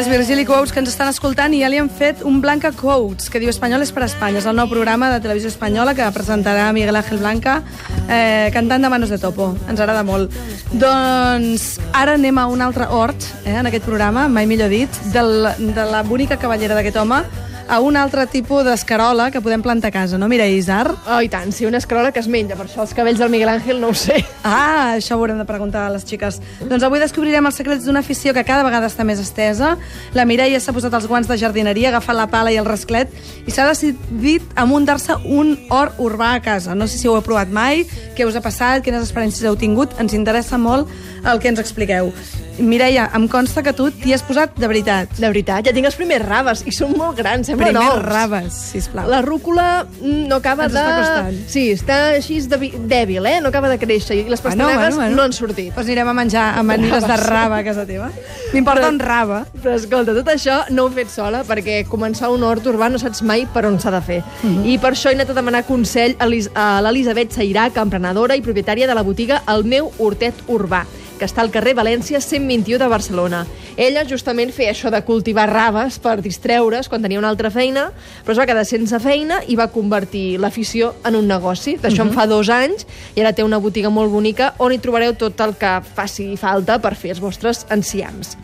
Les Virgili Quotes que ens estan escoltant i ja li han fet un Blanca Quotes, que diu Espanyol és per Espanya. És el nou programa de televisió espanyola que presentarà Miguel Ángel Blanca eh, cantant de Manos de Topo. Ens agrada molt. Doncs ara anem a un altre hort, eh, en aquest programa, mai millor dit, del, de la bonica cavallera d'aquest home, a un altre tipus d'escarola que podem plantar a casa, no, Mireia Isar? Oh, i tant, sí, una escarola que es menja, per això els cabells del Miguel Ángel no ho sé. Ah, això ho haurem de preguntar a les xiques. Doncs avui descobrirem els secrets d'una afició que cada vegada està més estesa. La Mireia s'ha posat els guants de jardineria, agafat la pala i el rasclet i s'ha decidit a muntar-se un hort urbà a casa. No sé si ho heu provat mai, què us ha passat, quines experiències heu tingut. Ens interessa molt el que ens expliqueu. Mireia, em consta que tu t'hi has posat de veritat. De veritat, ja tinc els primers raves i són molt grans, sembla Primers nous. raves, sisplau. La rúcula mm, no acaba Ens de... està costant. Sí, està així de... dèbil, eh? No acaba de créixer i les pastanegues no han sortit. Doncs anirem a menjar amanides de raba a casa teva. M'importa en raba. Però escolta, tot això no ho he fet sola perquè començar un hort urbà no saps mai per on s'ha de fer. Mhm. I per això he anat a demanar consell a a l'Elisabet Sairac, emprenedora i propietària de la botiga El meu hortet urbà que està al carrer València 121 de Barcelona. Ella justament feia això de cultivar raves per distreure's quan tenia una altra feina, però es va quedar sense feina i va convertir l'afició en un negoci. D'això en fa dos anys i ara té una botiga molt bonica on hi trobareu tot el que faci falta per fer els vostres enciams.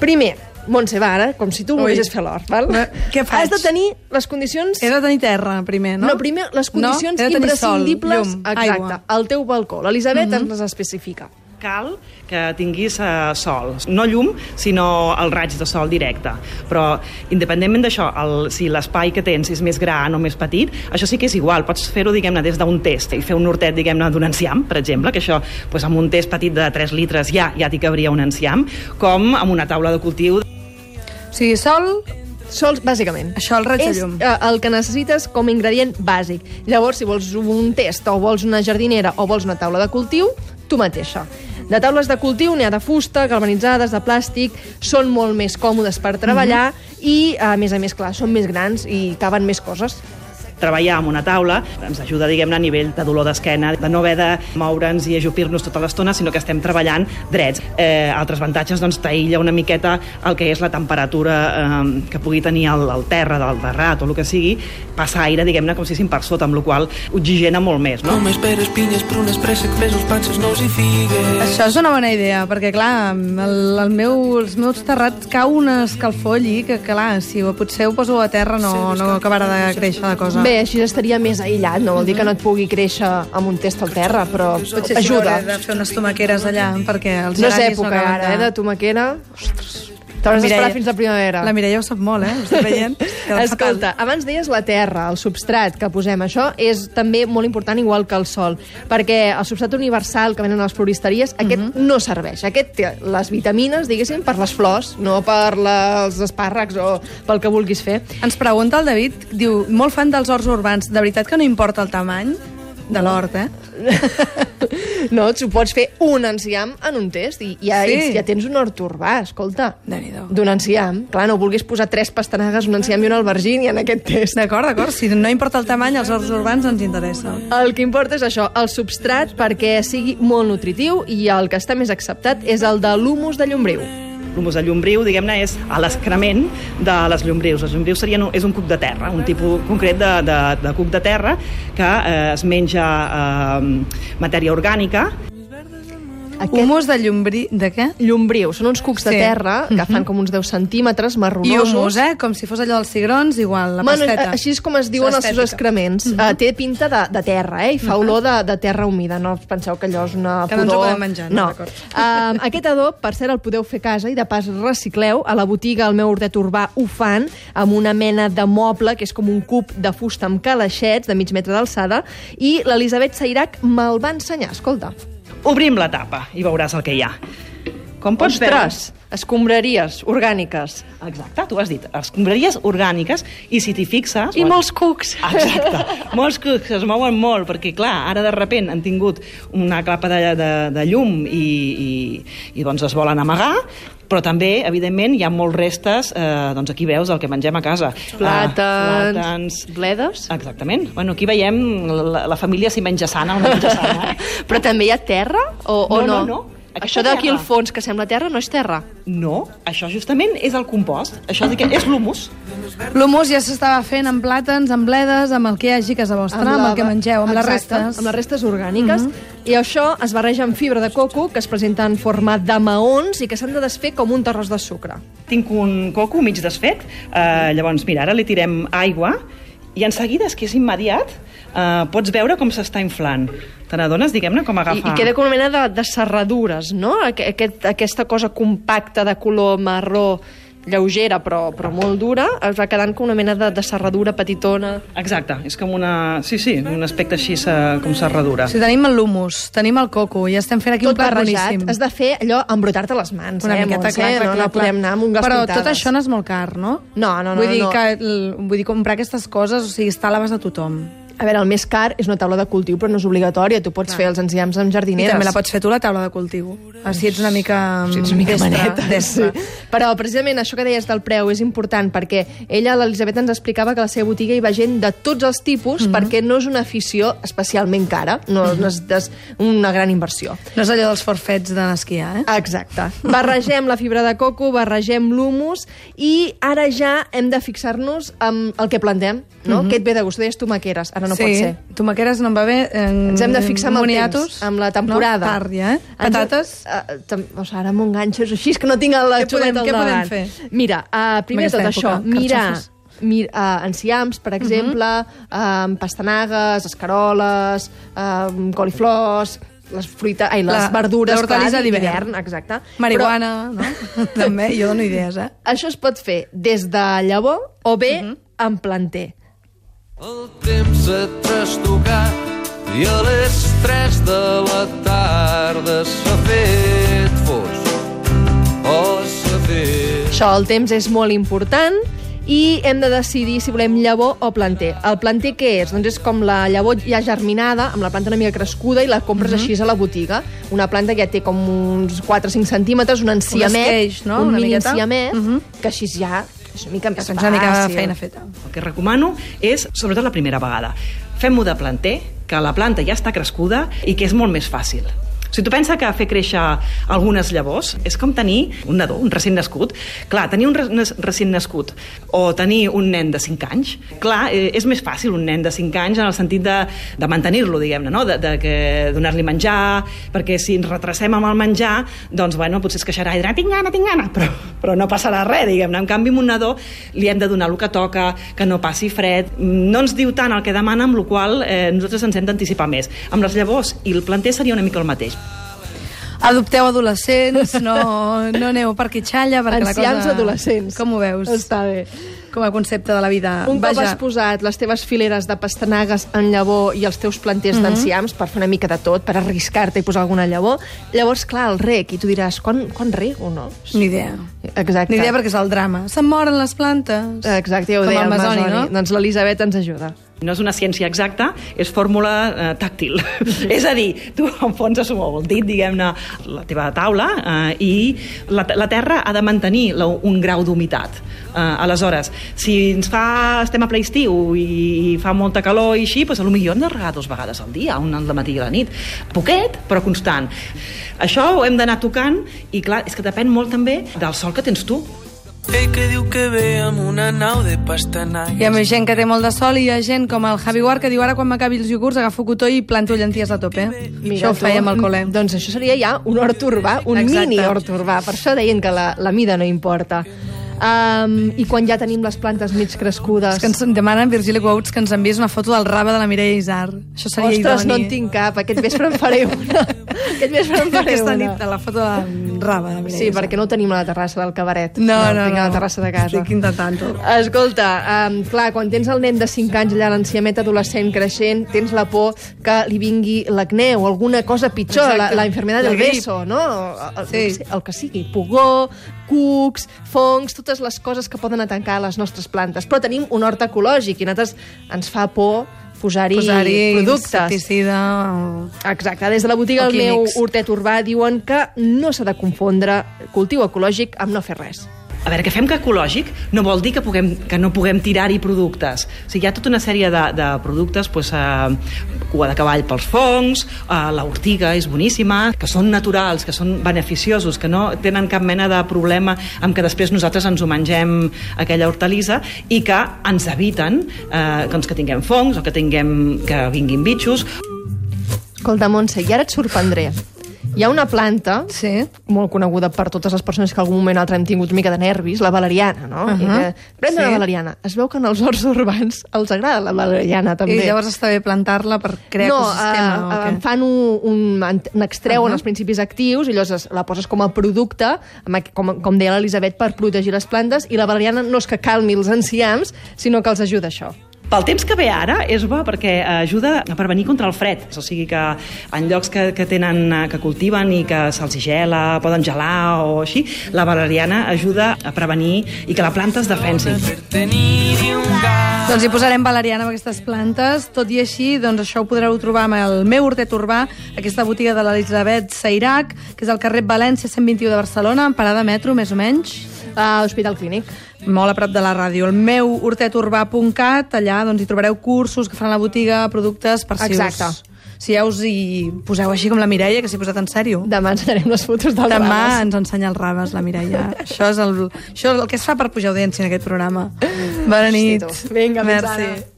Primer, Montse, va, ara, com si tu Ui. volguessis fer l'hort, val? Va, què faig? Has de tenir les condicions... He de tenir terra, primer, no? No, primer, les condicions no? Tenir sol, imprescindibles llum, exacte, aigua. al teu balcó. L'Elisabet mm -hmm. ens les especifica. Cal que tinguis eh, sol, no llum, sinó el raig de sol directe. Però, independentment d'això, el- si l'espai que tens és més gran o més petit, això sí que és igual. Pots fer-ho, diguem-ne, des d'un test i fer un hortet, diguem-ne, d'un enciam, per exemple, que això, doncs, amb un test petit de 3 litres ja ja t'hi cabria un enciam, com amb una taula de cultiu O sigui, sol, Sols, bàsicament. Això, el raig de és, llum. eh, el que necessites com a ingredient bàsic. Llavors, si vols un test o vols una jardinera o vols una taula de cultiu, tu mateixa. De taules de cultiu n'hi ha de fusta, galvanitzades, de plàstic, són molt més còmodes per treballar i, a més a més, clar, són més grans i caben més coses. Treballar amb una taula ens ajuda, diguem-ne, a nivell de dolor d'esquena, de no haver de moure'ns i ajupir-nos tota l'estona, sinó que estem treballant drets. Eh, altres avantatges, doncs, t'aïlla una miqueta el que és la temperatura eh, que pugui tenir el, el terra del terrat o el que sigui, passa aire, diguem-ne, com si fossin per sota, amb la qual cosa oxigena molt més, no? Només peres, pinyes, prunes, préssecs, pèsols, panses, nous i figues. això és una bona idea, perquè, clar, el, el meu, els meus terrats cau un escalfor allí, que, clar, si potser ho poso a terra no, no acabarà de créixer la cosa. Bé, així estaria més aïllat, no vol dir que no et pugui créixer amb un test al terra, però Potser sí, ajuda. hauré de fer unes tomaqueres allà, perquè els No és època no ara, eh, de tomaquera. T'hauràs Mireia- d'esperar fins a primavera. La Mireia ho sap molt, eh? Ho estic veient. Escolta, abans deies la terra, el substrat que posem. Això és també molt important, igual que el sol, perquè el substrat universal que venen a les floristeries, aquest Mhm. no serveix. Aquest té les vitamines, diguéssim, per les flors, no per la, els espàrrecs o pel que vulguis fer. Ens pregunta el David, diu, molt fan dels horts urbans, de veritat que no importa el tamany de l'hort, eh? No, tu pots fer un enciam en un test i ja, Sí. ets, ja tens un hort urbà, escolta. D'un enciam. Clar, no vulguis posar tres pastanegues, un enciam i un albergín i en aquest test. D'acord, d'acord. Si no importa el tamany, els horts urbans ens interessa. El que importa és això, el substrat perquè sigui molt nutritiu i el que està més acceptat és el de l'humus de llombriu. L'humus de llombriu, diguem-ne, és a l'excrement de les llombrius. Les llombrius serien, és un cuc de terra, un tipus concret de, de, de cuc de terra que eh, es menja eh, matèria orgànica Aquest Humus de llombrí... De què? llombriu són uns cucs de Sí. terra que fan com uns 10 centímetres, I marronosos. humus, eh? Com si fos allò dels cigrons, igual, la Bueno, pasteta. així és com es diuen els seus excrements. Uh -huh. uh, té pinta de, de terra, eh? I fa olor de, de terra humida. No penseu que allò és una Que no ens ho pudor... podem menjar, no? no. Uh, aquest adob, per cert, el podeu fer a casa i de pas recicleu. A la botiga El meu hortet urbà ho fan amb una mena de moble que és com un cub de fusta amb calaixets de mig metre d'alçada i l'Elisabet Sairac me'l va ensenyar. Escolta. Obrim la tapa i veuràs el que hi ha. Com pots Ostres, escombraries orgàniques. veure... Exacte, tu has dit, escombraries orgàniques i si t'hi fixes... I molts cucs. Exacte, molts cucs es mouen molt perquè, clar, ara de repent han tingut una clapa de, de, de llum i, i, i doncs es volen amagar però també, evidentment, hi ha molts restes, eh, doncs aquí veus el que mengem a casa. Plàtans, Ah, plàtans, bledes. Exactament. Bueno, aquí veiem la, la família si menja sana o no menja sana. Però també hi ha terra o, o no, no? no, no. Aquesta Això d'aquí al fons, que sembla terra, no és terra. No, això justament és el compost. Això és, és l'humus. L'humus ja s'estava fent amb plàtans, amb bledes, amb el que hi hagi a casa vostra, amb, la- el que mengeu, amb les Exacte, restes. Amb les restes orgàniques. I això es barreja amb fibra de coco, que es presenta en format de maons i que s'han de desfer com un terròs de sucre. Tinc un coco mig desfet, eh, llavors, mira, ara li tirem aigua i en seguida, és que és immediat, eh, pots veure com s'està inflant. Te n'adones, diguem-ne, com I, agafa... I queda com una mena de, de serradures, no? Aqu- Aquest, aquesta cosa compacta de color marró lleugera però, però molt dura, es va quedant com una mena de, de serradura petitona. Exacte, és com una... Sí, sí, un aspecte així eh, com serradura. Si tenim l'humus, tenim el coco i estem fent aquí Tot un plat barrejat, boníssim. has de fer allò, embrutar-te les mans, Una eh, miqueta, Montse? clar, clar, no, clar, no podem anar amb un gas Però pintades. tot això no és molt car, no? No, no, no, Vull dir no. que el- vull dir, comprar aquestes coses, o sigui, està a l'abast de tothom. A veure, el més car és una taula de cultiu, però no és obligatòria. Tu pots fer els enciams amb I jardineres. també la pots fer tu, la taula de cultiu. Ah, Si ets una mica... Si ets una mica destra, maneta. destra. Sí. Però precisament això que deies del preu és important perquè ella, l'Elisabet, ens explicava que a la seva botiga hi va gent de tots els tipus Mhm. perquè no és una afició especialment cara, no, no és des, una gran inversió. No és allò dels forfets de l'esquiar, eh? Exacte. Barregem la fibra de coco, barregem l'humus i ara ja hem de fixar-nos amb el que plantem, no? Què et ve de gust? Deies tomaqueres, ara no Mhm. sí, pot ser. tomaqueres no em va bé. En... Ens hem de fixar amb el temps, amb la temporada. No, tard ja, eh? Ens- Patates. Uh, tam- o sigui, ara m'enganxes així, és que no tinc la xuleta al què podem davant. fer? Mira, uh, primer En de tot això, mirar carxofes. mir, uh, enciams, per exemple, uh -huh. pastanagues, escaroles, uh, coliflors, les fruites, ai, les La- verdures, l'hortalissa d'hivern. exacte. Marihuana, no? També, jo dono idees, eh? Però això es pot fer des de llavor o bé uh -huh. en planter. El temps ha trastocat i a les 3 de la tarda s'ha fet fos. Oh, s'ha fet... Això, el temps és molt important i hem de decidir si volem llavor o planter. El planter què és? Doncs és com la llavor ja germinada, amb la planta una mica crescuda i la compres uh -huh. així a la botiga. Una planta que ja té com uns 4 o 5 centímetres, un enciamet, esqueix, no? un Una mini miqueta. enciamet, uh Mhm. -huh. que així ja és una mica més Tens una mica fàcil. de feina feta. El que recomano és, sobretot la primera vegada, fem-ho de planter, que la planta ja està crescuda i que és molt més fàcil. Si tu pensa que fer créixer algunes llavors és com tenir un nadó, un recent nascut. Clar, tenir un recent nascut o tenir un nen de 5 anys, clar, eh, és més fàcil un nen de 5 anys en el sentit de, de mantenir-lo, diguem-ne, no? de, de que donar-li menjar, perquè si ens retracem amb el menjar, doncs, bueno, potser es queixarà i dirà, tinc gana, tinc gana, però, però no passarà res, diguem-ne. En canvi, amb un nadó li hem de donar el que toca, que no passi fred, no ens diu tant el que demana, amb la qual eh, nosaltres ens hem d'anticipar més. Amb les llavors i el planter seria una mica el mateix. Adopteu adolescents, no, no aneu per quitxalla, perquè la Ancians cosa... adolescents. Com ho veus? Està bé. Com a concepte de la vida. Un cop Vaja, has posat les teves fileres de pastanagues en llavor i els teus planters Mhm. d'enciams per fer una mica de tot, per arriscar-te i posar alguna llavor, llavors, clar, el rec, i tu diràs, quan, quan rego, no? Ni idea. Exacte. Ni idea perquè és el drama. Se'n moren les plantes. Exacte, ja ho Com deia el Masoni. no? Doncs l'Elisabet ens ajuda. No és una ciència exacta, és fórmula eh, tàctil. és a dir, tu enfonses amb el dit, diguem-ne, la teva taula eh, i la, la terra ha de mantenir la, un grau d'humitat. Eh, aleshores, si ens fa, estem a ple estiu i fa molta calor i així, doncs potser hem de regar dues vegades al dia, una al matí i a la nit. Poquet, però constant. Això ho hem d'anar tocant i, clar, és que depèn molt també del sol que tens tu. Ell que diu que ve amb una nau de pastanagues. Hi ha més gent que té molt de sol i hi ha gent com el Javi Guard que diu ara quan m'acabi els iogurts agafo cotó i planto llenties a tope. Això ho fèiem al col·le. Doncs això seria ja un hort urbà, un Exacte. mini hort urbà. Per això deien que la, la mida no importa. Um, I quan ja tenim les plantes mig crescudes... És que ens demanen Virgili Quotes que ens envies una foto del rave de la Mireia Isar. Això seria Ostres, no idoni. en tinc cap. Aquest vespre en faré una. Aquest vespre en faré Aquesta una. nit, de la foto de la rave de la Mireia Sí, Isar. perquè no ho tenim a la terrassa del cabaret. No, no, ho no. tinc a la terrassa de casa. Estic intentant-ho. Escolta, um, clar, quan tens el nen de 5 anys allà, l'enciamet adolescent creixent, tens la por que li vingui l'acné o alguna cosa pitjor, la, Exacte. la enfermedad La del grip. beso, no? El, Sí. el, el que sigui, pugó, cucs, fongs, totes les coses que poden atacar les nostres plantes. Però tenim un hort ecològic i a nosaltres ens fa por posar-hi Posar-hi productes. insecticida o... Exacte, des de la botiga del meu hortet urbà diuen que no s'ha de confondre cultiu ecològic amb no fer res. A veure, que fem que ecològic no vol dir que, puguem, que no puguem tirar-hi productes. O sigui, hi ha tota una sèrie de, de productes, doncs, eh, cua de cavall pels fongs, eh, la ortiga és boníssima, que són naturals, que són beneficiosos, que no tenen cap mena de problema amb que després nosaltres ens ho mengem aquella hortalissa i que ens eviten eh, doncs que tinguem fongs o que tinguem que vinguin bitxos. Escolta, Montse, i ara et sorprendré. Hi ha una planta Sí. molt coneguda per totes les persones que algun moment o altre hem tingut una mica de nervis, la valeriana, no? Uh -huh. I que, prendre Sí. la valeriana. Es veu que en els horts urbans els agrada la valeriana, també. I llavors està bé plantar-la per crear no, ecosistema. eh, o què? en fan un, un, en- n'extreuen uh. -huh. els principis actius i llavors la poses com a producte, com, com deia l'Elisabet, per protegir les plantes, i la valeriana no és que calmi els enciams, sinó que els ajuda això. Pel temps que ve ara és bo perquè ajuda a prevenir contra el fred. O sigui que en llocs que, que tenen que cultiven i que se'ls gela, poden gelar o així, la valeriana ajuda a prevenir i que la planta es defensi. Doncs hi posarem valeriana amb aquestes plantes. Tot i així, doncs això ho podreu trobar amb el meu hortet urbà, aquesta botiga de l'Elisabet Sairac, que és al carrer València 121 de Barcelona, en parada metro, més o menys. A Hospital Clínic. molt a prop de la ràdio. El meu horteturbà.cat, allà doncs, hi trobareu cursos que fan a la botiga, productes per si Exacte. us... Si ja us hi poseu així com la Mireia, que s'hi ha posat en sèrio. Demà ensenyarem les fotos dels Demà rames. ens ensenya els raves, la Mireia. això, és el, això és el que es fa per pujar audiència en aquest programa. Bona nit. Vinga, fins Merci. ara.